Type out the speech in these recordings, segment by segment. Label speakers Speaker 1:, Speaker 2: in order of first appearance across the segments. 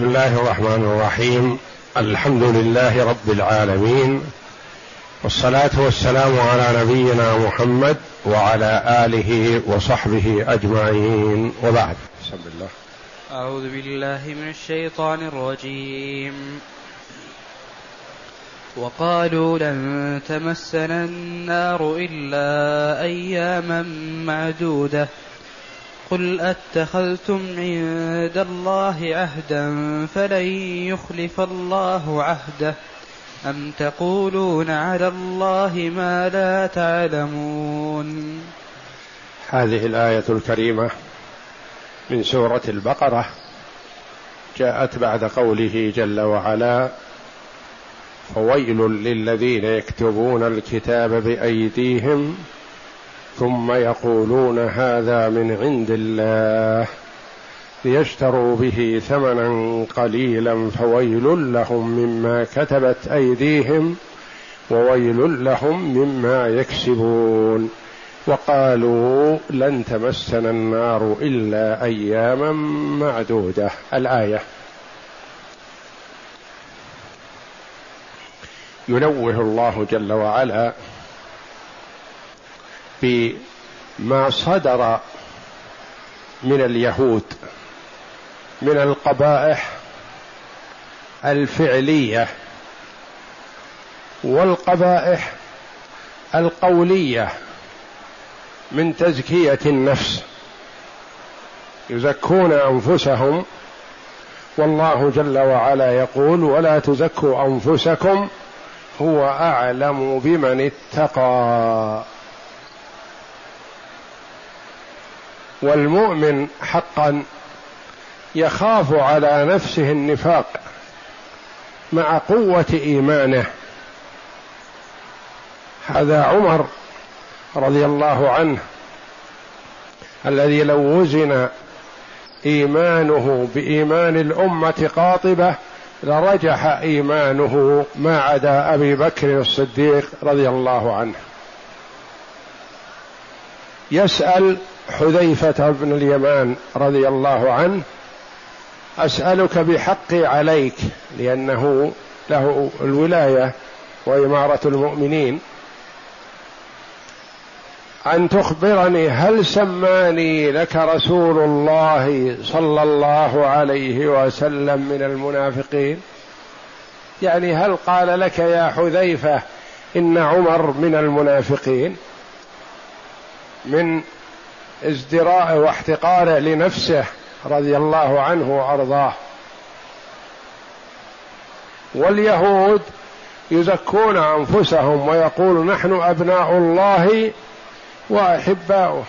Speaker 1: بسم الله الرحمن الرحيم. الحمد لله رب العالمين. والصلاة والسلام على نبينا محمد وعلى آله وصحبه أجمعين. وبعد. بسم الله.
Speaker 2: أعوذ بالله من الشيطان الرجيم. وقالوا لن تمسنا النار إلا أياما معدودة. قل أتخذتم عند الله عهدا فلن يخلف الله عهده. أم تقولون على الله ما لا تعلمون؟
Speaker 1: هذه الآية الكريمة من سورة البقرة جاءت بعد قوله جل وعلا فويل للذين يكتبون الكتاب بأيديهم ثم يقولون هذا من عند الله. ليشتروا به ثمنا قليلا فويل لهم مما كتبت أيديهم وويل لهم مما يكسبون. وقالوا لن تمسنا النار إلا أياما معدودة. الآية. ينوه الله جل وعلا بما صدر من اليهود من القبائح الفعلية والقبائح القولية من تزكية النفس. يزكون أنفسهم والله جل وعلا يقول ولا تزكوا أنفسكم هو أعلم بمن اتقى. والمؤمن حقا يخاف على نفسه النفاق مع قوة إيمانه. هذا عمر رضي الله عنه الذي لو وزن إيمانه بإيمان الأمة قاطبة لرجح إيمانه ما عدا أبي بكر الصديق رضي الله عنه. يسأل حذيفة بن اليمان رضي الله عنه أسألك بحقي عليك لأنه له الولاية وإمارة المؤمنين أن تخبرني هل سماني لك رسول الله صلى الله عليه وسلم من المنافقين؟ يعني هل قال لك يا حذيفة إن عمر من المنافقين؟ من ازدراء واحتقاره لنفسه رضي الله عنه وارضاه. واليهود يزكون أنفسهم ويقول نحن أبناء الله وأحباؤه.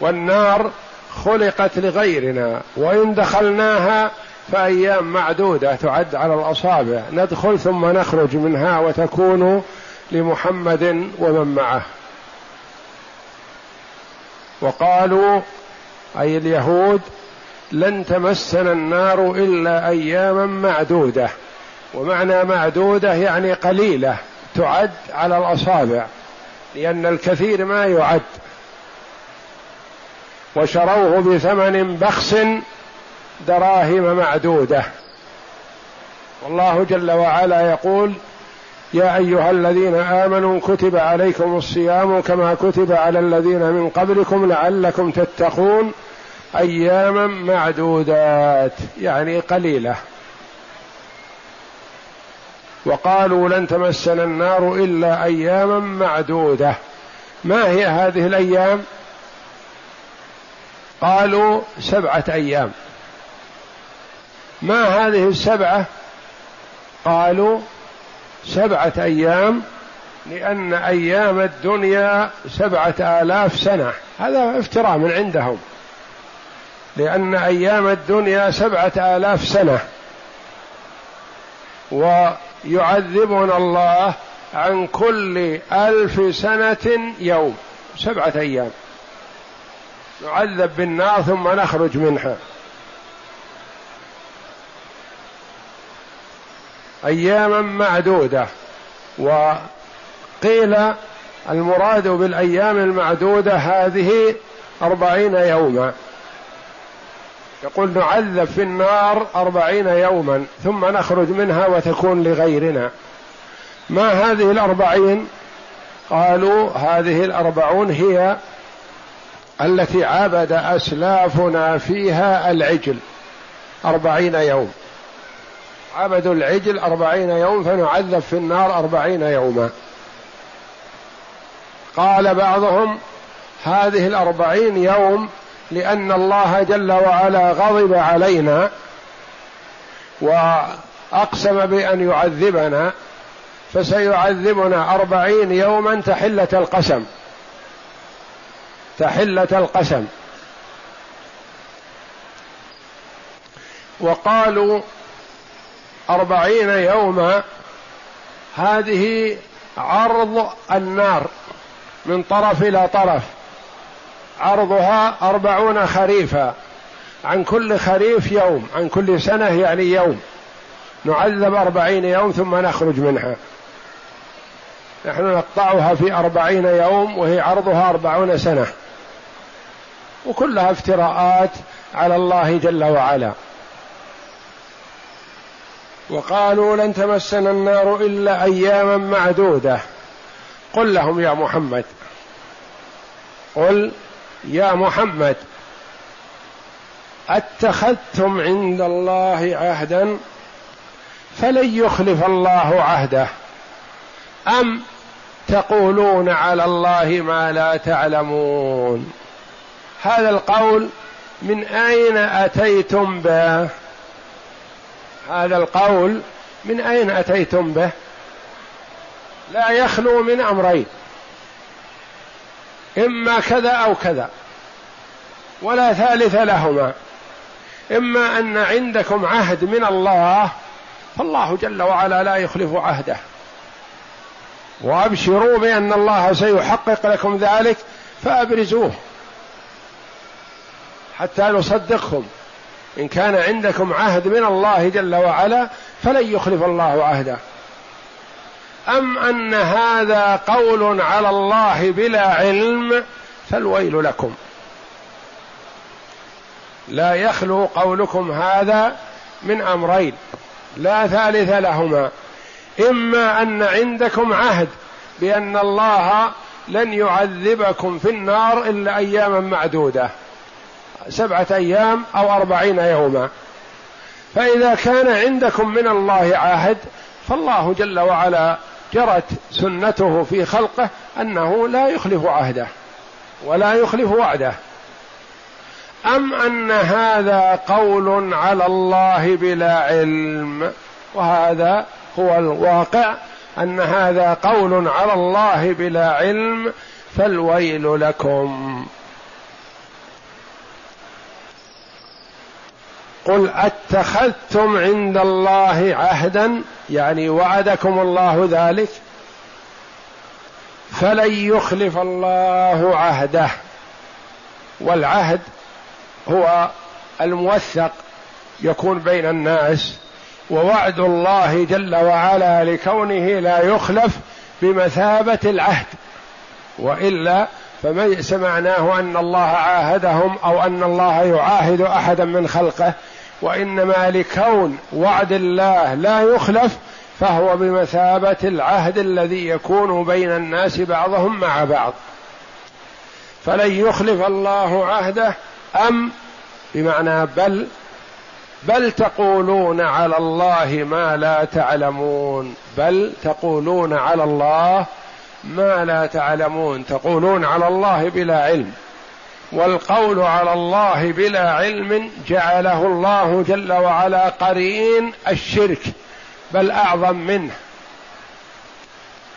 Speaker 1: والنار خلقت لغيرنا وإن دخلناها فأيام معدودة تعد على الأصابع. ندخل ثم نخرج منها وتكون لمحمد ومن معه. وقالوا أي اليهود لن تمسنا النار إلا أياما معدودة. ومعنى معدودة يعني قليلة تعد على الأصابع لأن الكثير ما يعد. وشروه بثمن بخس دراهم معدودة. والله جل وعلا يقول يا أيها الذين آمنوا كتب عليكم الصيام كما كتب على الذين من قبلكم لعلكم تتقون أياما معدودات يعني قليلة. وقالوا لن تمسنا النار إلا أياما معدودة. ما هي هذه الأيام؟ قالوا سبعة أيام. ما هذه السبعة؟ قالوا سبعة أيام لأن أيام الدنيا سبعة آلاف سنة. هذا افتراء من عندهم. لأن أيام الدنيا سبعة آلاف سنة. ويعذبنا الله عن كل ألف سنة يوم. سبعة أيام. نعذب بالنار ثم نخرج منها. أياما معدودة. وقيل المراد بالأيام المعدودة هذه أربعين يوما. يقول نعذب في النار أربعين يوما ثم نخرج منها وتكون لغيرنا. ما هذه الأربعين؟ قالوا هذه الأربعون هي التي عبد أسلافنا فيها العجل أربعين يوم. عبدوا العجل أربعين يوم فنعذب في النار أربعين يوما. قال بعضهم هذه الأربعين يوم لأن الله جل وعلا غضب علينا وأقسم بأن يعذبنا فسيعذبنا أربعين يوما تحلة القسم. تحلة القسم. وقالوا أربعين يوما هذه عرض النار من طرف إلى طرف. عرضها أربعون خريفا. عن كل خريف يوم عن كل سنة يعني يوم. نعذب أربعين يوم ثم نخرج منها. نحن نقطعها في أربعين يوم وهي عرضها أربعون سنة. وكلها افتراءات على الله جل وعلا. وقالوا لن تمسنا النار إلا أياما معدودة. قل لهم يا محمد. قل يا محمد. أتخذتم عند الله عهدا فلن يخلف الله عهده أم تقولون على الله ما لا تعلمون؟ هذا القول من أين أتيتم به؟ هذا القول من أين أتيتم به؟ لا يخلو من أمرين. إما كذا أو كذا ولا ثالث لهما. إما أن عندكم عهد من الله فالله جل وعلا لا يخلف عهده. وأبشروا بأن الله سيحقق لكم ذلك فأبرزوه حتى نصدقكم إن كان عندكم عهد من الله جل وعلا فلن يخلف الله عهده. أم أن هذا قول على الله بلا علم فالويل لكم. لا يخلو قولكم هذا من أمرين لا ثالث لهما. إما أن عندكم عهد بأن الله لن يعذبكم في النار إلا أياما معدودة. سبعة أيام أو أربعين يوما. فإذا كان عندكم من الله عهد فالله جل وعلا جرت سنته في خلقه أنه لا يخلف عهده ولا يخلف وعده. أم أن هذا قول على الله بلا علم؟ وهذا هو الواقع. أن هذا قول على الله بلا علم فالويل لكم. قل أتخذتم عند الله عهدا يعني وعدكم الله ذلك فلن يخلف الله عهده. والعهد هو الموثق يكون بين الناس ووعد الله جل وعلا لكونه لا يخلف بمثابة العهد. وإلا فليس معناه أن الله عاهدهم أو أن الله يعاهد أحدا من خلقه وإنما لكون وعد الله لا يخلف فهو بمثابة العهد الذي يكون بين الناس بعضهم مع بعض. فلن يخلف الله عهده أم بمعنى بل بل تقولون على الله ما لا تعلمون. بل تقولون على الله ما لا تعلمون. تقولون على الله بلا علم. والقول على الله بلا علم جعله الله جل وعلا قرين الشرك بل أعظم منه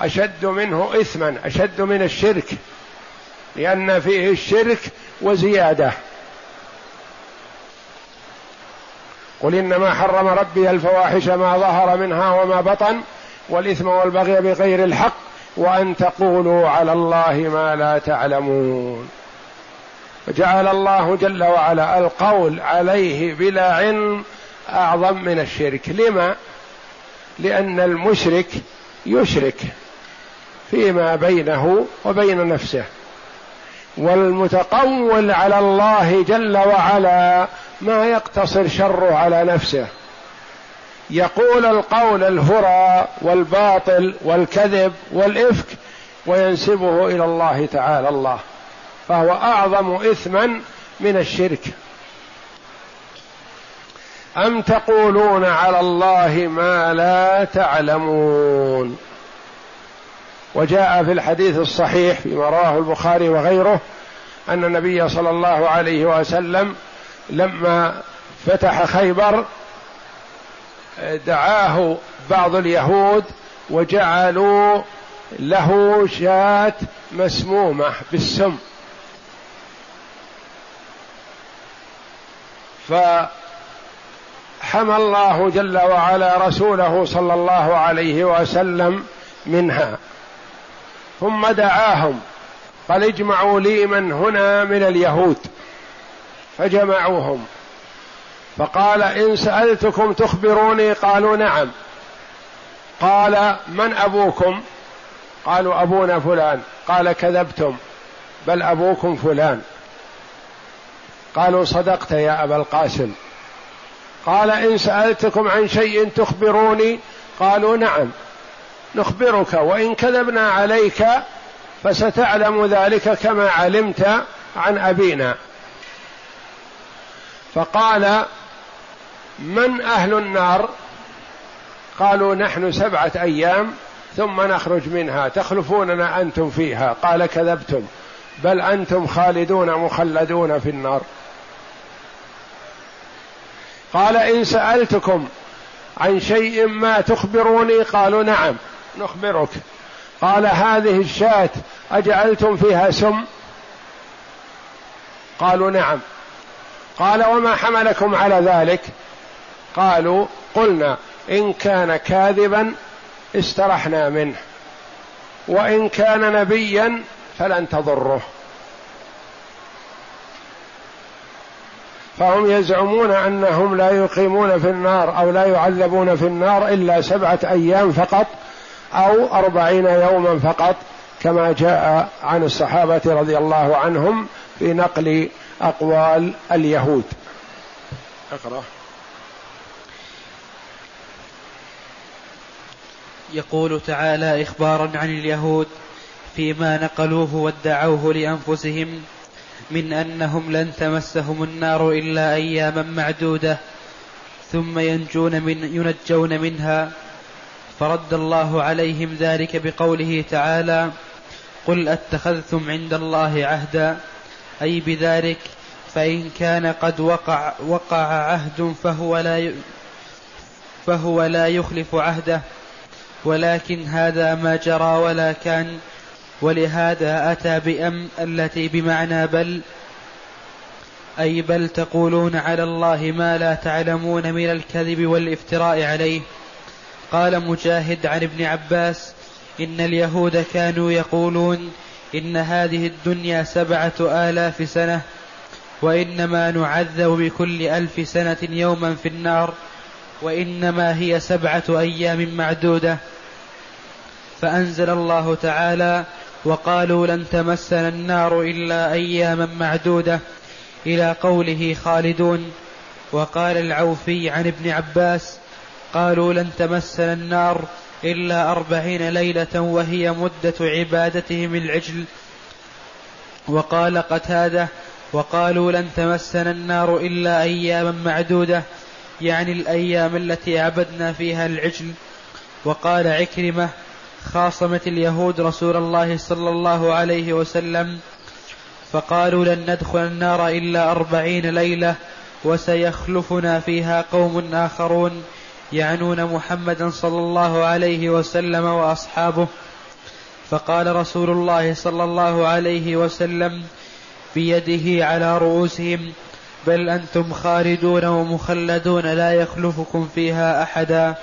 Speaker 1: أشد منه اثما أشد من الشرك لأن فيه الشرك وزيادة. قل إنما حرم ربي الفواحش ما ظهر منها وما بطن والإثم والبغي بغير الحق وأن تقولوا على الله ما لا تعلمون. وجعل الله جل وعلا القول عليه بلا علم أعظم من الشرك. لما؟ لأن المشرك يشرك فيما بينه وبين نفسه والمتقول على الله جل وعلا ما يقتصر شره على نفسه. يقول القول الهرى والباطل والكذب والإفك وينسبه إلى الله تعالى الله. فهو أعظم إثما من الشرك. أم تقولون على الله ما لا تعلمون؟ وجاء في الحديث الصحيح فيما رواه البخاري وغيره أن النبي صلى الله عليه وسلم لما فتح خيبر دعاه بعض اليهود وجعلوا له شاة مسمومة بالسم. فحمى الله جل وعلا رسوله صلى الله عليه وسلم منها ثم دعاهم قال اجمعوا لي من هنا من اليهود فجمعوهم فقال إن سألتكم تخبروني؟ قالوا نعم. قال من أبوكم؟ قالوا أبونا فلان. قال كذبتم بل أبوكم فلان. قالوا صدقت يا أبا القاسم. قال إن سألتكم عن شيء تخبروني؟ قالوا نعم نخبرك وإن كذبنا عليك فستعلم ذلك كما علمت عن أبينا. فقال من أهل النار؟ قالوا نحن سبعة أيام ثم نخرج منها تخلفوننا أنتم فيها. قال كذبتم. بل أنتم خالدون مخلدون في النار. قال إن سألتكم عن شيء ما تخبروني قالوا نعم نخبرك. قال هذه الشاة أجعلتم فيها سم؟ قالوا نعم. قال وما حملكم على ذلك؟ قالوا قلنا إن كان كاذبا استرحنا منه وإن كان نبيا فلن تضره. فهم يزعمون أنهم لا يقيمون في النار أو لا يعذبون في النار إلا سبعة أيام فقط أو أربعين يوما فقط كما جاء عن الصحابة رضي الله عنهم في نقل أقوال اليهود. أقرأ.
Speaker 2: يقول تعالى اخبارا عن اليهود فيما نقلوه وادعوه لأنفسهم من أنهم لن تمسهم النار إلا أياما معدودة ثم ينجون من ينجون منها. فرد الله عليهم ذلك بقوله تعالى قل أتخذتم عند الله عهدا. أي بذلك فإن كان قد وقع وقع عهد فهو لا فهو لا يخلف عهده ولكن هذا ما جرى ولا كان ولهذا أتى بأم التي بمعنى بل أي بل تقولون على الله ما لا تعلمون من الكذب والإفتراء عليه. قال مجاهد عن ابن عباس إن اليهود كانوا يقولون إن هذه الدنيا سبعة آلاف سنة وإنما نعذب بكل ألف سنة يوما في النار وإنما هي سبعة أيام معدودة. فأنزل الله تعالى وقالوا لن تمسنا النار إلا أياما معدودة. إلى قوله خالدون. وقال العوفي عن ابن عباس قالوا لن تمسنا النار إلا أربعين ليلة وهي مدة عبادتهم العجل. وقال قتادة وقالوا لن تمسنا النار إلا أياما معدودة. يعني الأيام التي عبدنا فيها العجل. وقال عكرمة خاصمت اليهود رسول الله صلى الله عليه وسلم فقالوا لن ندخل النار إلا أربعين ليلة وسيخلفنا فيها قوم آخرون يعنون محمدا صلى الله عليه وسلم وأصحابه. فقال رسول الله صلى الله عليه وسلم بيده على رؤوسهم بل أنتم خالدون ومخلدون لا يخلفكم فيها أحدا.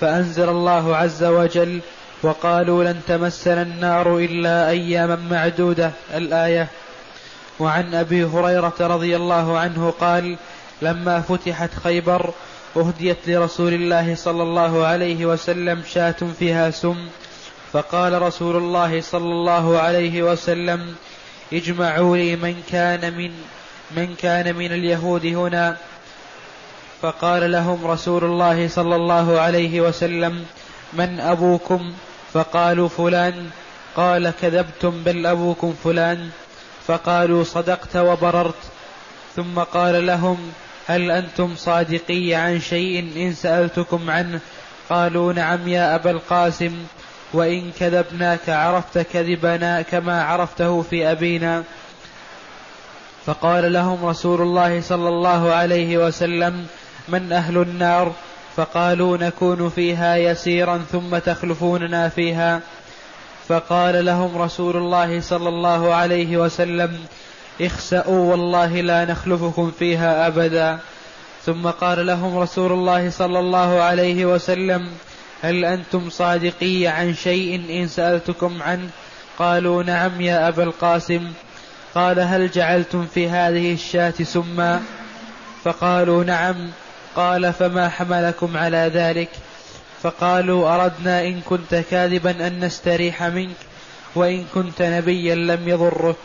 Speaker 2: فأنزل الله عز وجل وقالوا لن تمسنا النار إلا أياما معدودة. الآية وعن أبي هريرة رضي الله عنه قال لما فتحت خيبر أهديت لرسول الله صلى الله عليه وسلم شاة فيها سم. فقال رسول الله صلى الله عليه وسلم اجمعوا لي من كان من من كان من اليهود هنا. فقال لهم رسول الله صلى الله عليه وسلم من أبوكم؟ فقالوا فلان. قال كذبتم بل أبوكم فلان. فقالوا صدقت وبررت. ثم قال لهم هل أنتم صادقي عن شيء إن سألتكم عنه؟ قالوا نعم يا أبا القاسم وإن كذبناك عرفت كذبنا كما عرفته في أبينا. فقال لهم رسول الله صلى الله عليه وسلم من أهل النار فقالوا نكون فيها يسيرا ثم تخلفوننا فيها. فقال لهم رسول الله صلى الله عليه وسلم اخسأوا والله لا نخلفكم فيها أبدا. ثم قال لهم رسول الله صلى الله عليه وسلم هل أنتم صادقي عن شيء إن سألتكم عنه؟ قالوا نعم يا أبا القاسم. قال هل جعلتم في هذه الشاة سما؟ فقالوا نعم قال فما حملكم على ذلك؟ فقالوا أردنا إن كنت كاذبا أن نستريح منك وإن كنت نبيا لم يضرك.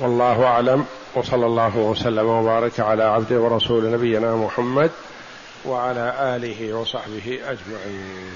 Speaker 1: والله أعلم وصلى الله وسلم وبارك على عبده ورسول نبينا محمد وعلى آله وصحبه أجمعين.